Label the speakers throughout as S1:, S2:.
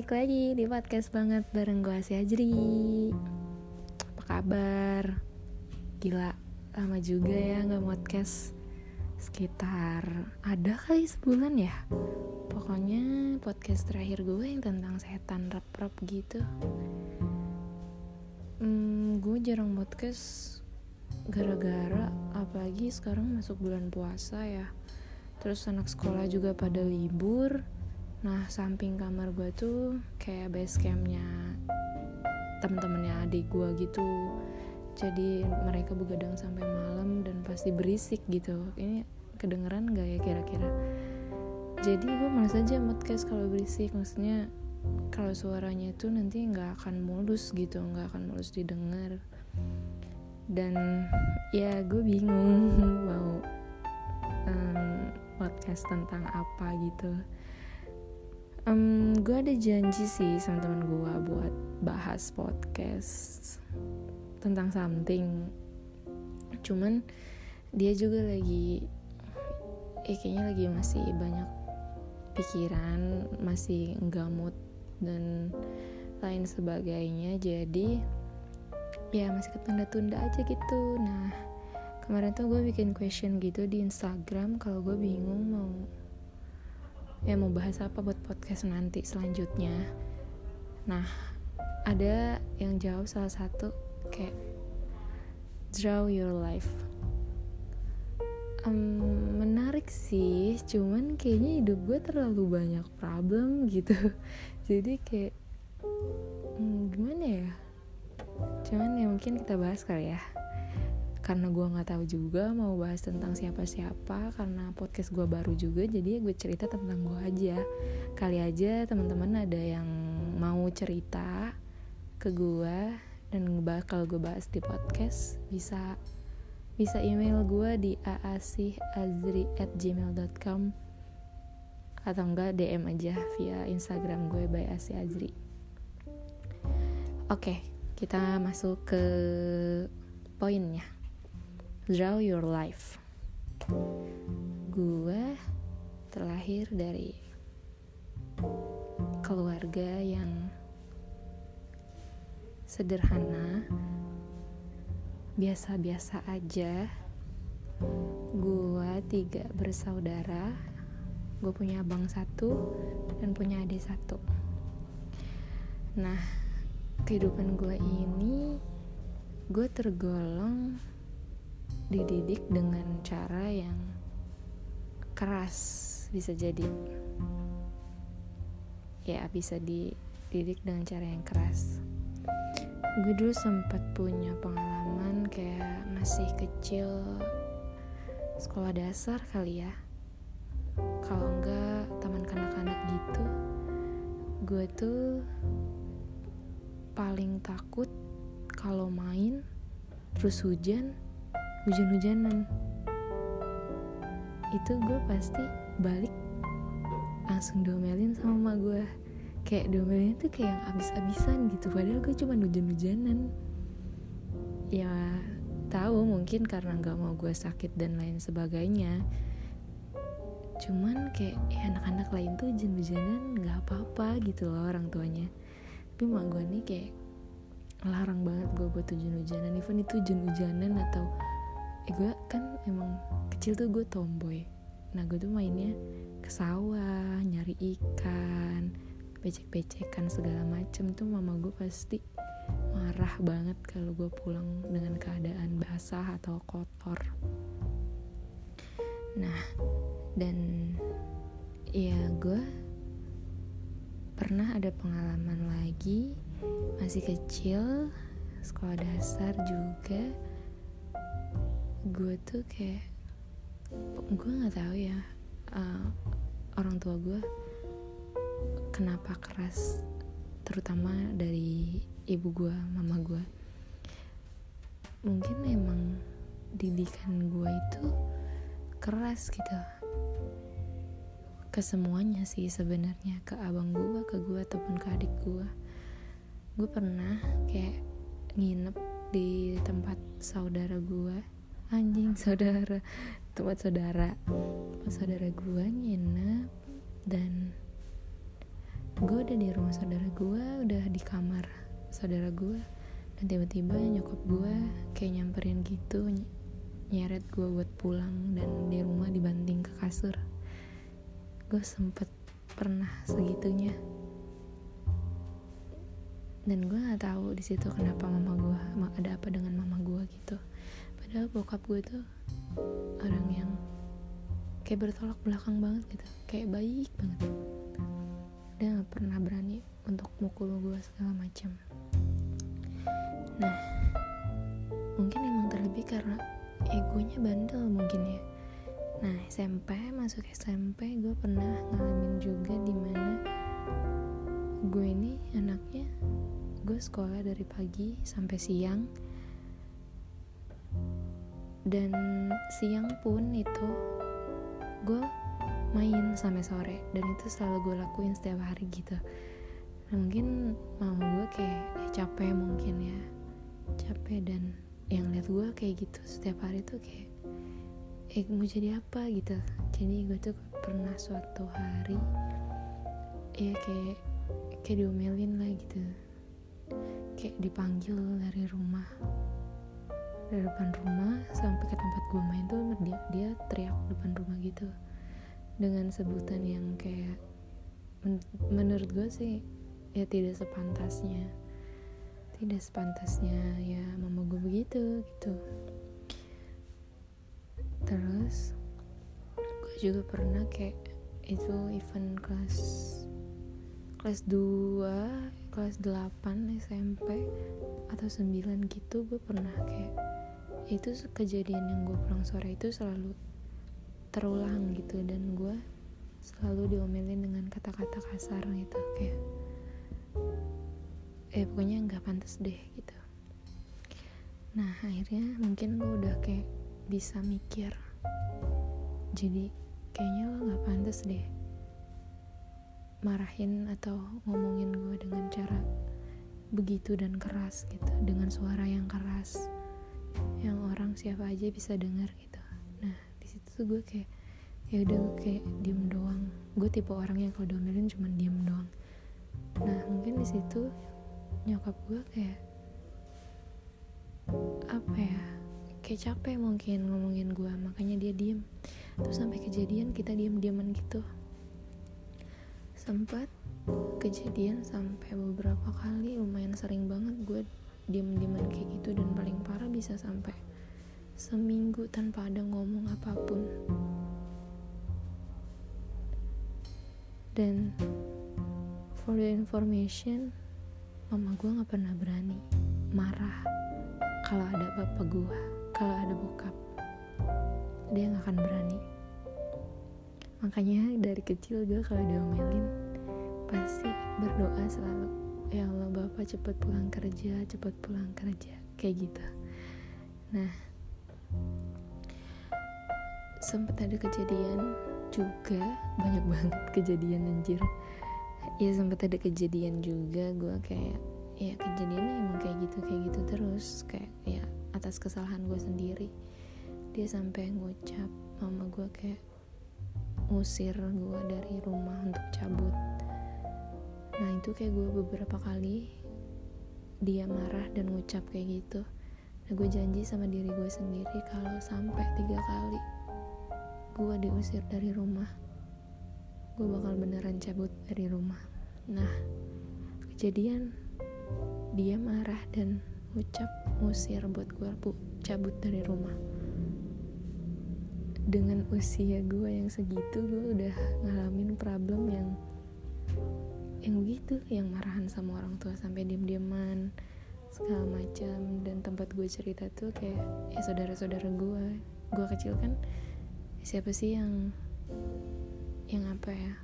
S1: balik lagi di podcast banget bareng gue si Ajri. Apa kabar? Gila, lama juga ya gak podcast. Sekitar ada kali sebulan ya. Pokoknya podcast terakhir gue yang tentang setan rap-rap gitu. Hmm, Gue jarang podcast gara-gara apalagi sekarang masuk bulan puasa ya. Terus anak sekolah juga pada libur Nah samping kamar gue tuh kayak base campnya temen-temennya adik gue gitu. Jadi mereka begadang sampai malam dan pasti berisik gitu. Ini kedengeran gak ya kira-kira? Jadi gue malas aja podcast kalau berisik. Maksudnya kalau suaranya itu nanti nggak akan mulus gitu nggak akan mulus didengar. Dan ya gue bingung mau um, podcast tentang apa gitu um, gue ada janji sih sama teman gue buat bahas podcast tentang something. Cuman dia juga lagi eh kayaknya lagi masih banyak pikiran masih gamut dan lain sebagainya. Jadi ya masih ketunda-tunda aja gitu. Nah kemarin tuh gue bikin question gitu di Instagram. Kalau gue bingung mau ya mau bahas apa buat podcast nanti selanjutnya? Nah ada yang jawab salah satu kayak draw your life. Um, menarik sih cuman kayaknya hidup gue terlalu banyak problem gitu. Jadi kayak hmm, gimana ya? Cuman ya mungkin kita bahas kali ya karena gue nggak tahu juga mau bahas tentang siapa-siapa karena podcast gue baru juga jadi gue cerita tentang gue aja. Kali aja teman-teman ada yang mau cerita ke gue dan bakal gue bahas di podcast bisa bisa email gue di aasihazri@gmail.com atau enggak DM aja via Instagram gue by asiazri oke kita masuk ke poinnya Draw Your Life. Gue terlahir dari keluarga yang sederhana biasa-biasa aja. Gue tiga bersaudara gue punya abang satu dan punya adik satu. Nah kehidupan gue ini gue tergolong dididik dengan cara yang keras bisa jadi. Ya bisa dididik dengan cara yang keras. Gue dulu sempat punya pengalaman kayak masih kecil sekolah dasar kali ya. Kalau enggak taman kanak-kanak gitu gue tuh paling takut kalau main terus hujan hujan-hujanan. Itu gue pasti balik langsung domelin sama mama gue kayak domelin tuh kayak yang abis-abisan gitu padahal gue cuma hujan-hujanan. Ya tahu mungkin karena nggak mau gue sakit dan lain sebagainya. Cuman kayak ya anak-anak lain tuh hujan-hujanan nggak apa-apa gitu loh orang tuanya. Tapi mak gue nih kayak larang banget gue buat hujan-hujanan. Even itu hujan-hujanan atau eh gue kan emang kecil tuh gue tomboy. Nah gue tuh mainnya ke sawah nyari ikan becek-becekan segala macem. Tuh mama gue pasti marah banget kalau gue pulang dengan keadaan basah atau kotor. Nah dan ya gue pernah ada pengalaman lagi. Masih kecil sekolah dasar juga gue tuh kayak gue nggak tahu ya uh, orang tua gue kenapa keras terutama dari ibu gue mama gue. Mungkin emang didikan gue itu keras gitu. Ke semuanya sih sebenarnya ke abang gue ke gue ataupun ke adik gue. Gue pernah kayak nginep di tempat saudara gue anjing saudara. Tempat saudara. Tempat saudara gue nginep dan gue udah di rumah saudara gue udah di kamar saudara gue dan tiba-tiba nyokap gue kayak nyamperin gitu nyeret gue buat pulang dan di rumah dibanting ke kasur. Gue sempet pernah segitunya. Dan gue nggak tahu di situ kenapa mama gue ada apa dengan mama gue gitu padahal bokap gue tuh orang yang kayak bertolak belakang banget gitu. Kayak baik banget. Dia nggak pernah berani untuk mukul gue segala macam. Nah mungkin emang terlebih karena egonya bandel mungkin ya. Nah SMP masuk SMP gue pernah ngalamin juga di mana gue ini anaknya gue sekolah dari pagi sampai siang dan siang pun itu gue main sampai sore. Dan itu selalu gue lakuin setiap hari gitu. Nah, mungkin mama gue kayak ya capek mungkin ya. Capek dan yang lihat gue kayak gitu setiap hari tuh kayak eh mau jadi apa? gitu. Jadi gue tuh pernah suatu hari ya kayak kayak diomelin lah gitu. Kayak dipanggil dari rumah dari depan rumah sampai ke tempat gue main tuh dia dia teriak depan rumah gitu. Dengan sebutan yang kayak men menurut gue sih ya tidak sepantasnya. Tidak sepantasnya ya mama gue begitu gitu. Terus gue juga pernah kayak itu event kelas kelas 2 kelas 8 SMP atau 9 gitu gue pernah kayak itu kejadian yang gue pulang sore itu selalu terulang gitu dan gue selalu diomelin dengan kata-kata kasar gitu kayak eh pokoknya nggak pantas deh gitu. Nah akhirnya mungkin gue udah kayak bisa mikir jadi kayaknya lo nggak pantas deh marahin atau ngomongin gue dengan cara begitu dan keras gitu dengan suara yang keras yang orang siapa aja bisa dengar gitu. Nah di situ tuh gue kayak ya udah gue kayak diem doang. Gue tipe orang yang kalau diomelin cuma diem doang. Nah mungkin di situ nyokap gue kayak apa ya kayak capek mungkin ngomongin gue makanya dia diem. Terus sampai kejadian kita diem dieman gitu. Sempat kejadian sampai beberapa kali lumayan sering banget gue diem-dieman kayak gitu dan paling parah bisa sampai seminggu tanpa ada ngomong apa pun. Dan for the information mama gue nggak pernah berani marah kalau ada bapak gue kalau ada bokap. Dia nggak akan berani. Makanya dari kecil gue kalau diomelin pasti berdoa selalu ya Allah bapak cepet pulang kerja cepet pulang kerja. Kayak gitu. Nah sempet ada kejadian juga. Banyak banget kejadian anjir. Ya sempet ada kejadian juga. Gue kayak ya kejadiannya emang kayak gitu kayak gitu terus. Kayak ya atas kesalahan gue sendiri. Dia sampai ngucap mama gue kayak ngusir gue dari rumah untuk cabut nah itu kayak gue beberapa kali dia marah dan ngucap kayak gitu. Nah gue janji sama diri gue sendiri kalau sampai tiga kali gue diusir dari rumah gue bakal beneran cabut dari rumah. Nah kejadian dia marah dan ucap ngusir buat gue bu cabut dari rumah. Dengan usia gue yang segitu gue udah ngalamin problem yang yang begitu yang marahan sama orang tua sampai diem-dieman segala macam. Dan tempat gue cerita tuh kayak ya saudara-saudara gue gue kecil kan siapa sih yang yang apa ya?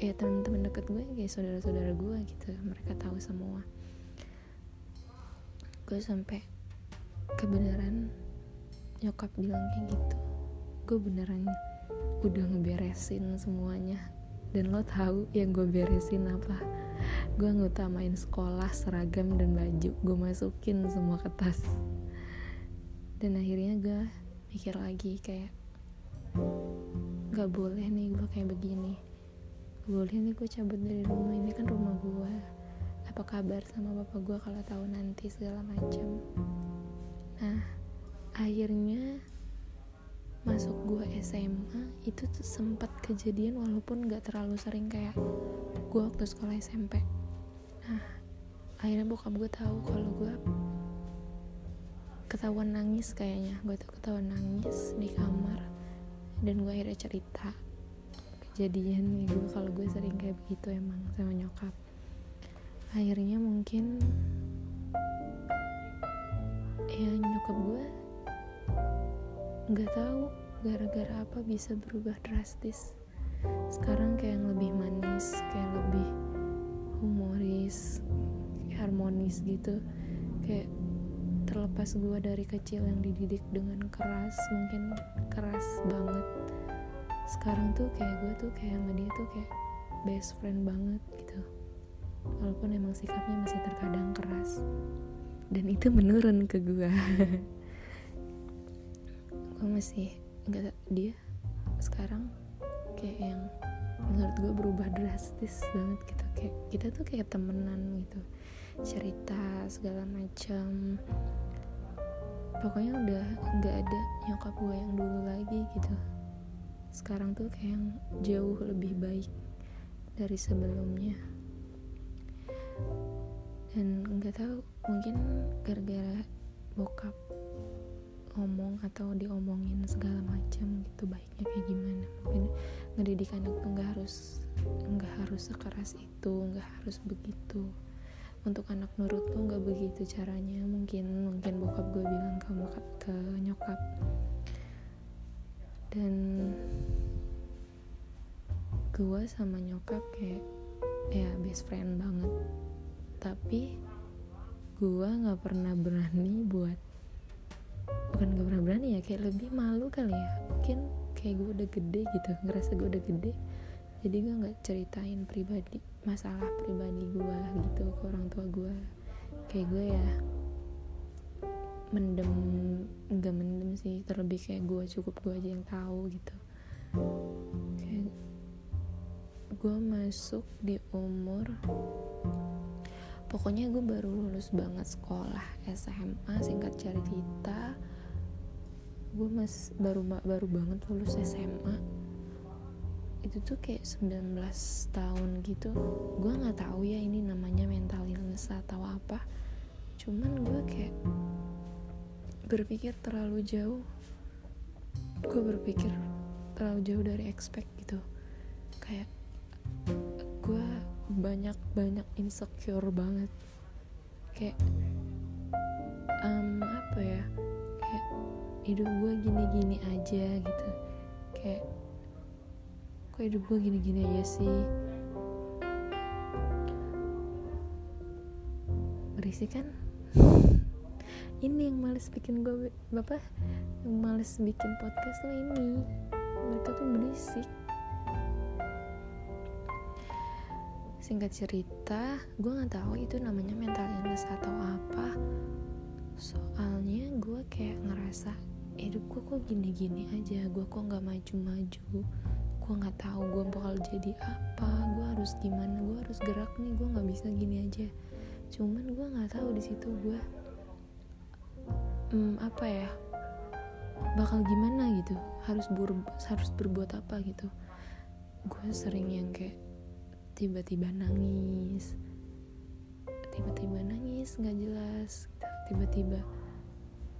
S1: Ya teman-teman deket gue kayak saudara-saudara gue gitu. Mereka tahu semua. Gue sampai kebenaran nyokap bilang kayak gitu. Gue beneran udah ngeberesin semuanya dan lo tahu yang gue beresin apa? Gue ngutamain sekolah seragam dan baju. Gue masukin semua ke tas dan akhirnya gue mikir lagi kayak gak boleh nih gue kayak begini. Boleh nih gue cabut dari rumah. Ini kan rumah gue apa kabar sama bapak gue kalau tahu nanti segala macam? Nah akhirnya masuk gue SMA itu tuh sempat kejadian walaupun gak terlalu sering kayak gue waktu sekolah SMP nah akhirnya bokap gue tahu kalau gue ketahuan nangis kayaknya. Gue tuh ketahuan nangis di kamar dan gue akhirnya cerita kejadian gue kalau gue sering kayak begitu emang sama nyokap. Akhirnya mungkin ya nyokap gue nggak tahu gara-gara apa bisa berubah drastis? Sekarang kayak yang lebih manis kayak lebih humoris kayak harmonis gitu. Kayak terlepas gue dari kecil yang dididik dengan keras mungkin keras banget. Sekarang tuh kayak gue tuh kayak sama dia tuh kayak best friend banget gitu. Walaupun emang sikapnya masih terkadang keras. Dan itu menurun ke gue gue masih nggak dia sekarang kayak yang menurut gue berubah drastis banget gitu. Kayak kita tuh kayak temenan gitu. Cerita segala macam pokoknya udah nggak ada nyokap gue yang dulu lagi gitu. Sekarang tuh kayak yang jauh lebih baik dari sebelumnya. Dan nggak tahu mungkin gara-gara bokap ngomong atau diomongin segala macam gitu baiknya kayak gimana. Mungkin ngedidik anak tuh nggak harus nggak harus sekeras itu nggak harus begitu. Untuk anak nurut tuh nggak begitu caranya. Mungkin mungkin bokap gue bilang ke ke nyokap. Dan gue sama nyokap kayak ya best friend banget. Tapi gue nggak pernah berani buat bukan gak pernah berani ya kayak lebih malu kali ya. Mungkin kayak gue udah gede gitu ngerasa gue udah gede. Jadi gue nggak ceritain pribadi masalah pribadi gue gitu ke orang tua gue kayak gue ya mendem nggak mendem sih. Terlebih kayak gue cukup gue aja yang tahu gitu. Kayak gue masuk di umur pokoknya gue baru lulus banget sekolah SMA singkat cerita gue mas baru baru banget lulus SMA itu tuh kayak 19 tahun gitu. Gue nggak tahu ya ini namanya mental illness atau apa. Cuman gue kayak berpikir terlalu jauh. Gue berpikir terlalu jauh dari expect gitu. Kayak banyak banyak insecure banget. Kayak um, apa ya? Hidup gue gini-gini aja gitu. Kayak kok hidup gue gini-gini aja sih? Berisik kan? Ini yang males bikin gue bapak yang males bikin podcast tuh ini. Mereka tuh berisik singkat cerita gue nggak tahu itu namanya mental illness atau apa. Soalnya gue kayak ngerasa hidup gue kok gini-gini aja gue kok nggak maju-maju? Gue nggak tahu gue bakal jadi apa gue harus gimana gue harus gerak nih gue nggak bisa gini aja. Cuman gue nggak tahu di situ gue hmm, apa ya bakal gimana gitu harus ber harus berbuat apa gitu. Gue sering yang kayak tiba-tiba nangis. Tiba-tiba nangis nggak jelas. Tiba-tiba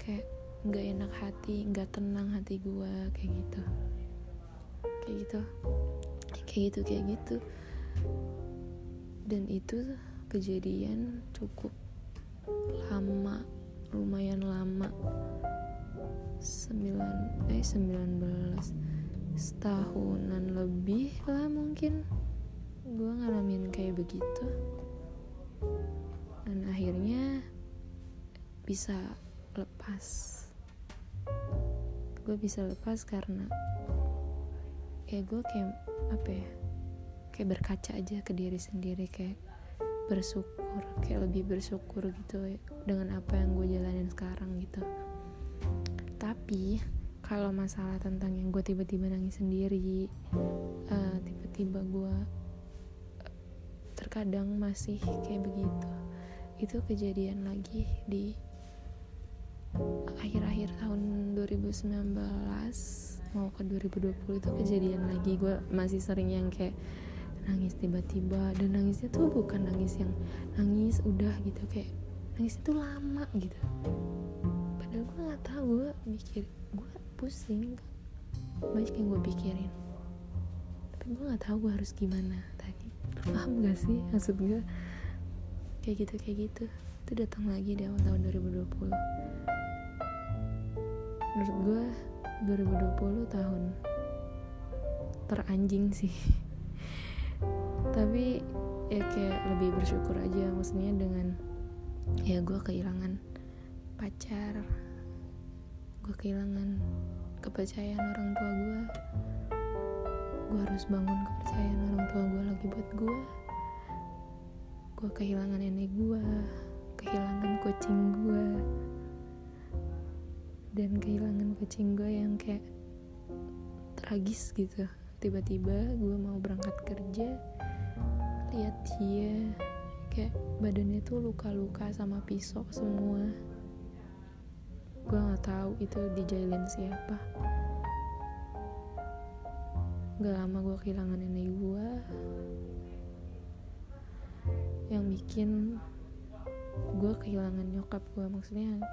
S1: kayak nggak enak hati nggak tenang hati gue kayak gitu. Kayak gitu. Kayak gitu kayak gitu. Dan itu kejadian cukup lama lumayan lama. Sembilan eh sembilan belas setahunan lebih lah mungkin gue ngalamin kayak begitu. Dan akhirnya bisa lepas. Gue bisa lepas karena ya gue kayak apa ya kayak berkaca aja ke diri sendiri kayak bersyukur kayak lebih bersyukur gitu dengan apa yang gue jalanin sekarang gitu. Tapi kalau masalah tentang yang gue tiba-tiba nangis sendiri uh, tiba-tiba gue terkadang masih kayak begitu. Itu kejadian lagi di akhir-akhir tahun 2019 mau ke 2020 itu kejadian lagi. Gue masih sering yang kayak nangis tiba-tiba dan nangisnya tuh bukan nangis yang nangis udah gitu kayak nangis itu lama gitu. Padahal gue nggak tahu gue mikir gue pusing banyak yang gue pikirin. Tapi gue nggak tahu gue harus gimana paham gak sih maksud gue kayak gitu kayak gitu. Itu datang lagi di awal tahun 2020 menurut gue 2020 tahun teranjing sih. Tapi ya kayak lebih bersyukur aja maksudnya dengan ya gue kehilangan pacar gue kehilangan kepercayaan orang tua gue gue harus bangun kepercayaan orang tua gue lagi buat gue gue kehilangan nenek gue kehilangan kucing gue dan kehilangan kucing gue yang kayak tragis gitu. Tiba-tiba gue mau berangkat kerja lihat dia kayak badannya tuh luka-luka sama pisau semua. Gue nggak tahu itu dijailin siapa gak lama gue kehilangan nenek gue yang bikin gue kehilangan nyokap gue maksudnya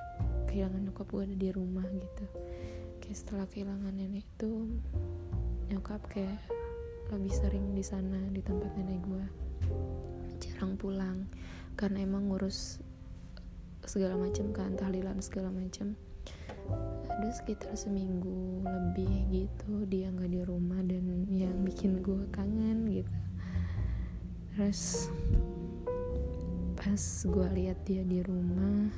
S1: kehilangan nyokap gue ada di rumah gitu. Kayak setelah kehilangan nenek itu nyokap kayak lebih sering di sana di tempat nenek gue jarang pulang karena emang ngurus segala macam kan tahlilan segala macam ada sekitar seminggu lebih gitu dia nggak di rumah dan yang bikin gue kangen gitu. Terus pas gue lihat dia di rumah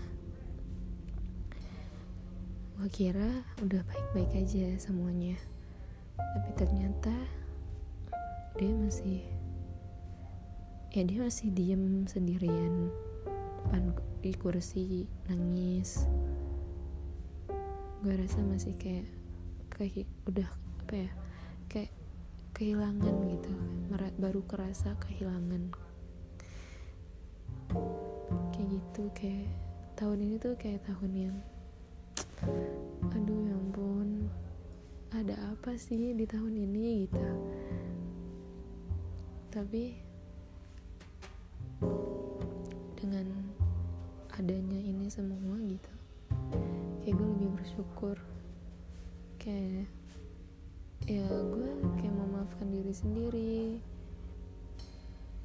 S1: gue kira udah baik-baik aja semuanya. Tapi ternyata dia masih ya dia masih diem sendirian depan di kursi nangis gue rasa masih kayak kayak udah apa ya kayak kehilangan gitu baru kerasa kehilangan. Kayak gitu kayak tahun ini tuh kayak tahun yang aduh ya ampun ada apa sih di tahun ini gitu. Tapi dengan adanya ini semua gitu kayak gue lebih bersyukur. Kayak ya gue kayak memaafkan diri sendiri.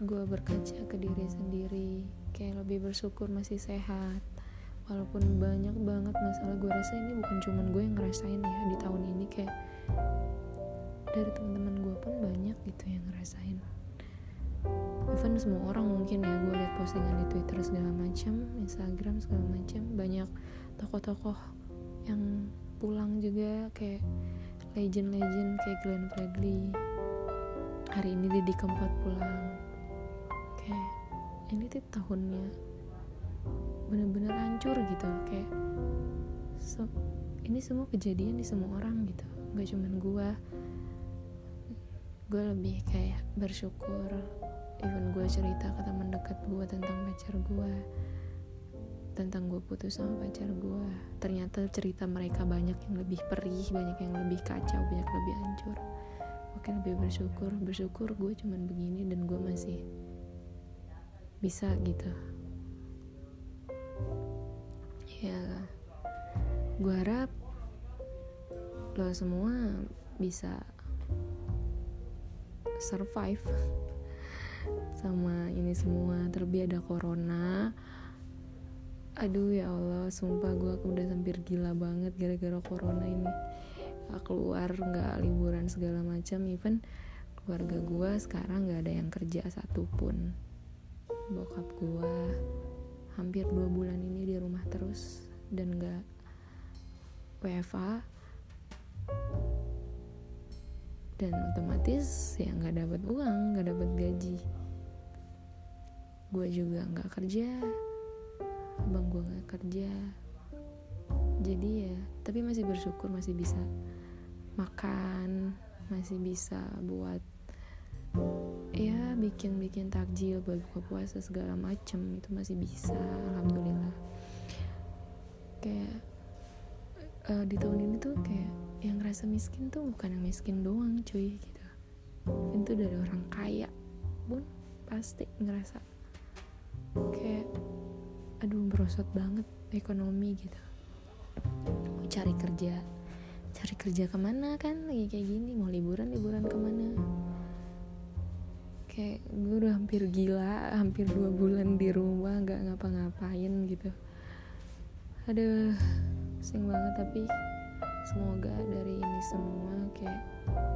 S1: Gue berkaca ke diri sendiri. Kayak lebih bersyukur masih sehat. Walaupun banyak banget masalah gue rasa ini bukan cuman gue yang ngerasain ya di tahun ini. Kayak dari teman-teman gue pun banyak gitu yang ngerasain. Even semua orang mungkin ya gue liat postingan di twitter segala macam instagram segala macam banyak tokoh-tokoh yang pulang juga kayak legend-legend kayak Glenn Fredly. Hari ini Didi Kempot pulang. Kayak ini tuh tahunnya bener-bener hancur gitu. Kayak so, ini semua kejadian di semua orang gitu. Gak cuman gue gue lebih kayak bersyukur. Even gue cerita ke teman dekat gue tentang pacar gue tentang gue putus sama pacar gue ternyata cerita mereka banyak yang lebih perih banyak yang lebih kacau banyak yang lebih hancur. Oke lebih bersyukur. Bersyukur gue cuman begini dan gue masih bisa gitu. Ya gue harap lo semua bisa survive sama ini semua. Terlebih ada corona aduh ya Allah sumpah gue udah hampir gila banget gara-gara corona ini. Gak keluar nggak liburan segala macam even keluarga gue sekarang nggak ada yang kerja satupun. Bokap gue hampir dua bulan ini di rumah terus dan gak WFA dan otomatis ya nggak dapat uang nggak dapat gaji. Gue juga nggak kerja abang gue nggak kerja. Jadi ya tapi masih bersyukur masih bisa makan masih bisa buat ya bikin bikin takjil buat buka puasa segala macem itu masih bisa alhamdulillah. Kayak uh, di tahun ini tuh kayak yang ngerasa miskin tuh bukan yang miskin doang cuy gitu. Itu dari orang kaya pun pasti ngerasa kayak aduh merosot banget ekonomi gitu. Mau cari kerja cari kerja ke mana kan? Lagi kayak gini mau liburan liburan ke mana? Kayak gue udah hampir gila hampir dua bulan di rumah nggak ngapa-ngapain gitu. Aduh pusing banget tapi semoga dari ini semua kayak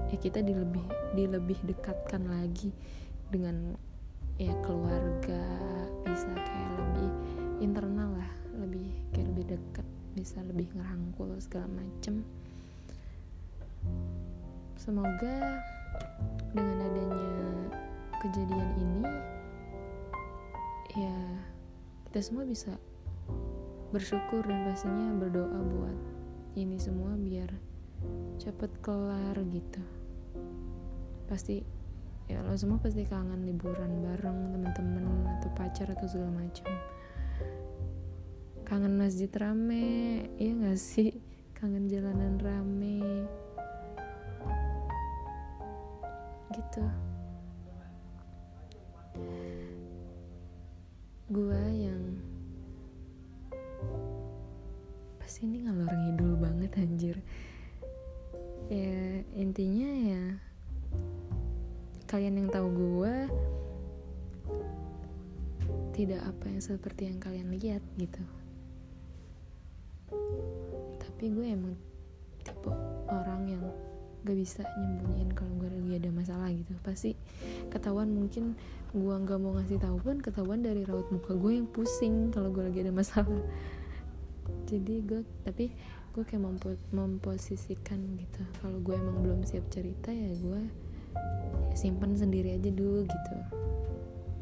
S1: ya kita dilebih dilebih dekatkan lagi dengan ya keluarga bisa kayak lebih internal lah lebih kayak lebih dekat bisa lebih ngerangkul segala macem. Semoga dengan adanya kejadian ini ya kita semua bisa bersyukur dan pastinya berdoa buat ini semua biar cepet kelar gitu. Pasti ya lo semua pasti kangen liburan bareng temen-temen atau pacar atau segala macam kangen masjid rame iya gak sih? Kangen jalanan rame. Gitu. Gua yang pasti ini ngalor ngidul banget anjir. Ya intinya ya kalian yang tahu gua tidak apa yang seperti yang kalian lihat gitu tapi gue emang tipe orang yang gak bisa nyembunyiin kalau gue lagi ada masalah gitu. Pasti ketahuan mungkin gue nggak mau ngasih tahu pun ketahuan dari raut muka gue yang pusing kalau gue lagi ada masalah. Jadi gue tapi gue kayak mempo memposisikan gitu. Kalau gue emang belum siap cerita ya gue simpan sendiri aja dulu gitu.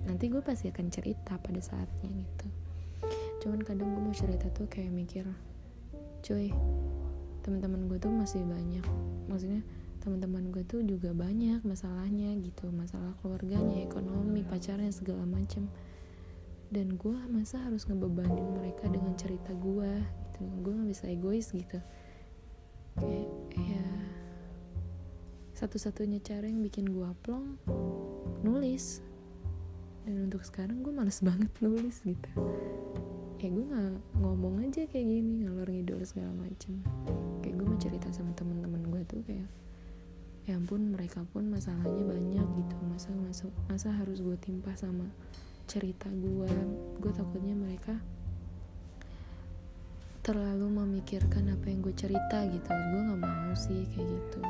S1: Nanti gue pasti akan cerita pada saatnya gitu. Cuman kadang gue mau cerita tuh kayak mikir cuy. Teman-teman gue tuh masih banyak. Maksudnya teman-teman gue tuh juga banyak masalahnya gitu. Masalah keluarganya ekonomi pacarnya segala macem. Dan gue masa harus ngebebanin mereka dengan cerita gue gitu. Gue gak bisa egois gitu. Kayak ya satu-satunya cara yang bikin gue plong nulis. Dan untuk sekarang gue males banget nulis gitu ya gue nggak ngomong aja kayak gini ngalor ngidul segala macem. Kayak gue mau cerita sama temen-temen gue tuh kayak ya ampun mereka pun masalahnya banyak gitu. Masa masa masa harus gue timpa sama cerita gue gue takutnya mereka terlalu memikirkan apa yang gue cerita gitu. Gue nggak mau sih kayak gitu.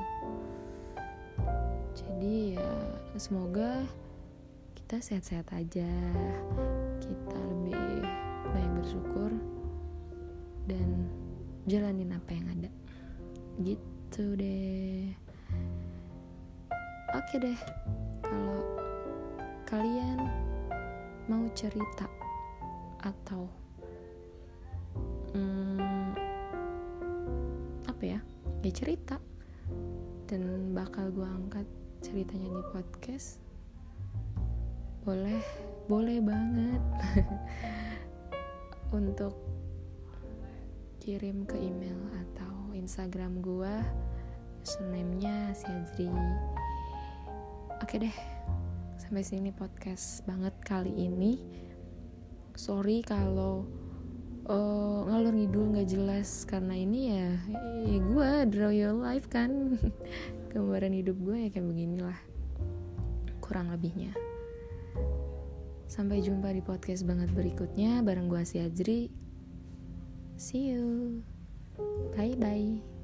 S1: Jadi ya semoga kita sehat-sehat aja. Kita lebih baik bersyukur dan jalanin apa yang ada. Gitu deh. Oke deh kalau kalian mau cerita atau hmm, apa ya ya cerita dan bakal gue angkat ceritanya di podcast boleh boleh banget untuk kirim ke email atau Instagram gua. Username-nya Siazri oke deh sampai sini podcast banget kali ini. Sorry kalau uh, ngalur ngidul nggak jelas karena ini ya ya gue draw your life kan. Gambaran hidup gue ya kayak beginilah kurang lebihnya Sampai jumpa di podcast banget berikutnya bareng gue si Ajri. See you. Bye bye.